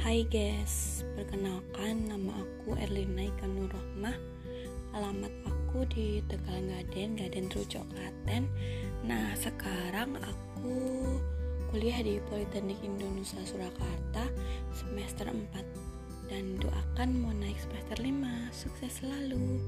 Hai guys, perkenalkan nama aku Erlina Ikan Nurrohmah Alamat aku di Tegal Gaden, Gaden Trucok Klaten. Nah sekarang aku kuliah di Politeknik Indonesia Surakarta semester 4 Dan doakan mau naik semester 5 Sukses selalu.